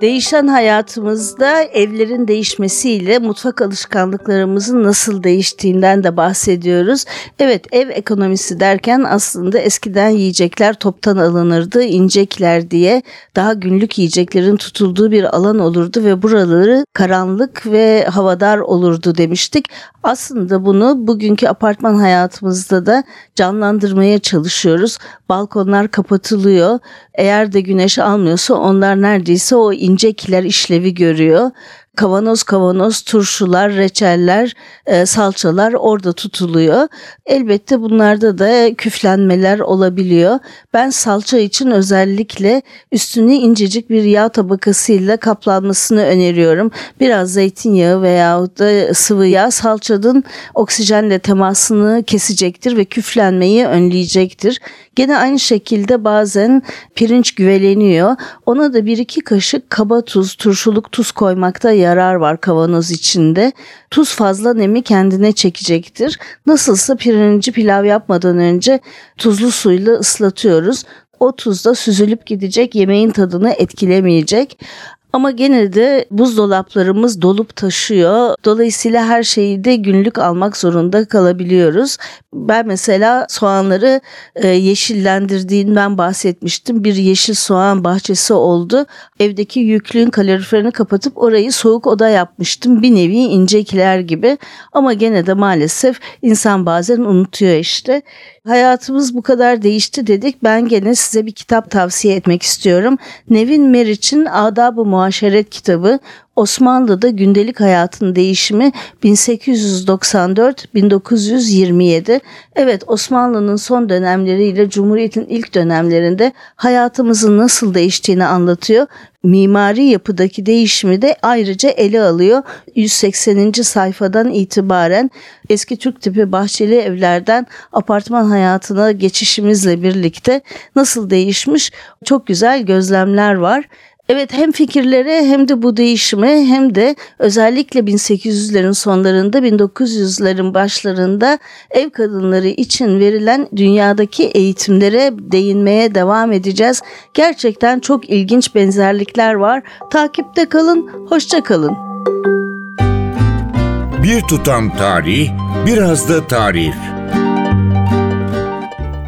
Değişen hayatımızda evlerin değişmesiyle mutfak alışkanlıklarımızın nasıl değiştiğinden de bahsediyoruz. Evet ev ekonomisi derken aslında eskiden yiyecekler toptan alınırdı, incekler diye daha günlük yiyeceklerin tutulduğu bir alan olurdu ve buraları karanlık ve havadar olurdu demiştik. Aslında bunu bugünkü apartman hayatımızda da canlandırmaya çalışıyoruz. Balkonlar kapatılıyor. Eğer de güneş almıyorsa onlar neredeyse o incekiler işlevi görüyor kavanoz kavanoz turşular, reçeller, e, salçalar orada tutuluyor. Elbette bunlarda da küflenmeler olabiliyor. Ben salça için özellikle üstünü incecik bir yağ tabakasıyla kaplanmasını öneriyorum. Biraz zeytinyağı veya da sıvı yağ salçanın oksijenle temasını kesecektir ve küflenmeyi önleyecektir. Gene aynı şekilde bazen pirinç güveleniyor. Ona da bir iki kaşık kaba tuz, turşuluk tuz koymakta yarar var kavanoz içinde. Tuz fazla nemi kendine çekecektir. Nasılsa pirinci pilav yapmadan önce tuzlu suyla ıslatıyoruz. O tuz da süzülüp gidecek, yemeğin tadını etkilemeyecek. Ama gene de buzdolaplarımız dolup taşıyor. Dolayısıyla her şeyi de günlük almak zorunda kalabiliyoruz. Ben mesela soğanları e, yeşillendirdiğinden bahsetmiştim. Bir yeşil soğan bahçesi oldu. Evdeki yüklüğün kaloriferini kapatıp orayı soğuk oda yapmıştım. Bir nevi incekiler gibi. Ama gene de maalesef insan bazen unutuyor işte. Hayatımız bu kadar değişti dedik. Ben gene size bir kitap tavsiye etmek istiyorum. Nevin Meriç'in Adab-ı Muaşeret kitabı Osmanlı'da gündelik hayatın değişimi 1894-1927. Evet Osmanlı'nın son dönemleriyle Cumhuriyet'in ilk dönemlerinde hayatımızın nasıl değiştiğini anlatıyor. Mimari yapıdaki değişimi de ayrıca ele alıyor. 180. sayfadan itibaren eski Türk tipi bahçeli evlerden apartman hayatına geçişimizle birlikte nasıl değişmiş çok güzel gözlemler var. Evet hem fikirlere hem de bu değişime hem de özellikle 1800'lerin sonlarında 1900'lerin başlarında ev kadınları için verilen dünyadaki eğitimlere değinmeye devam edeceğiz. Gerçekten çok ilginç benzerlikler var. Takipte kalın, hoşça kalın. Bir tutam tarih, biraz da tarif.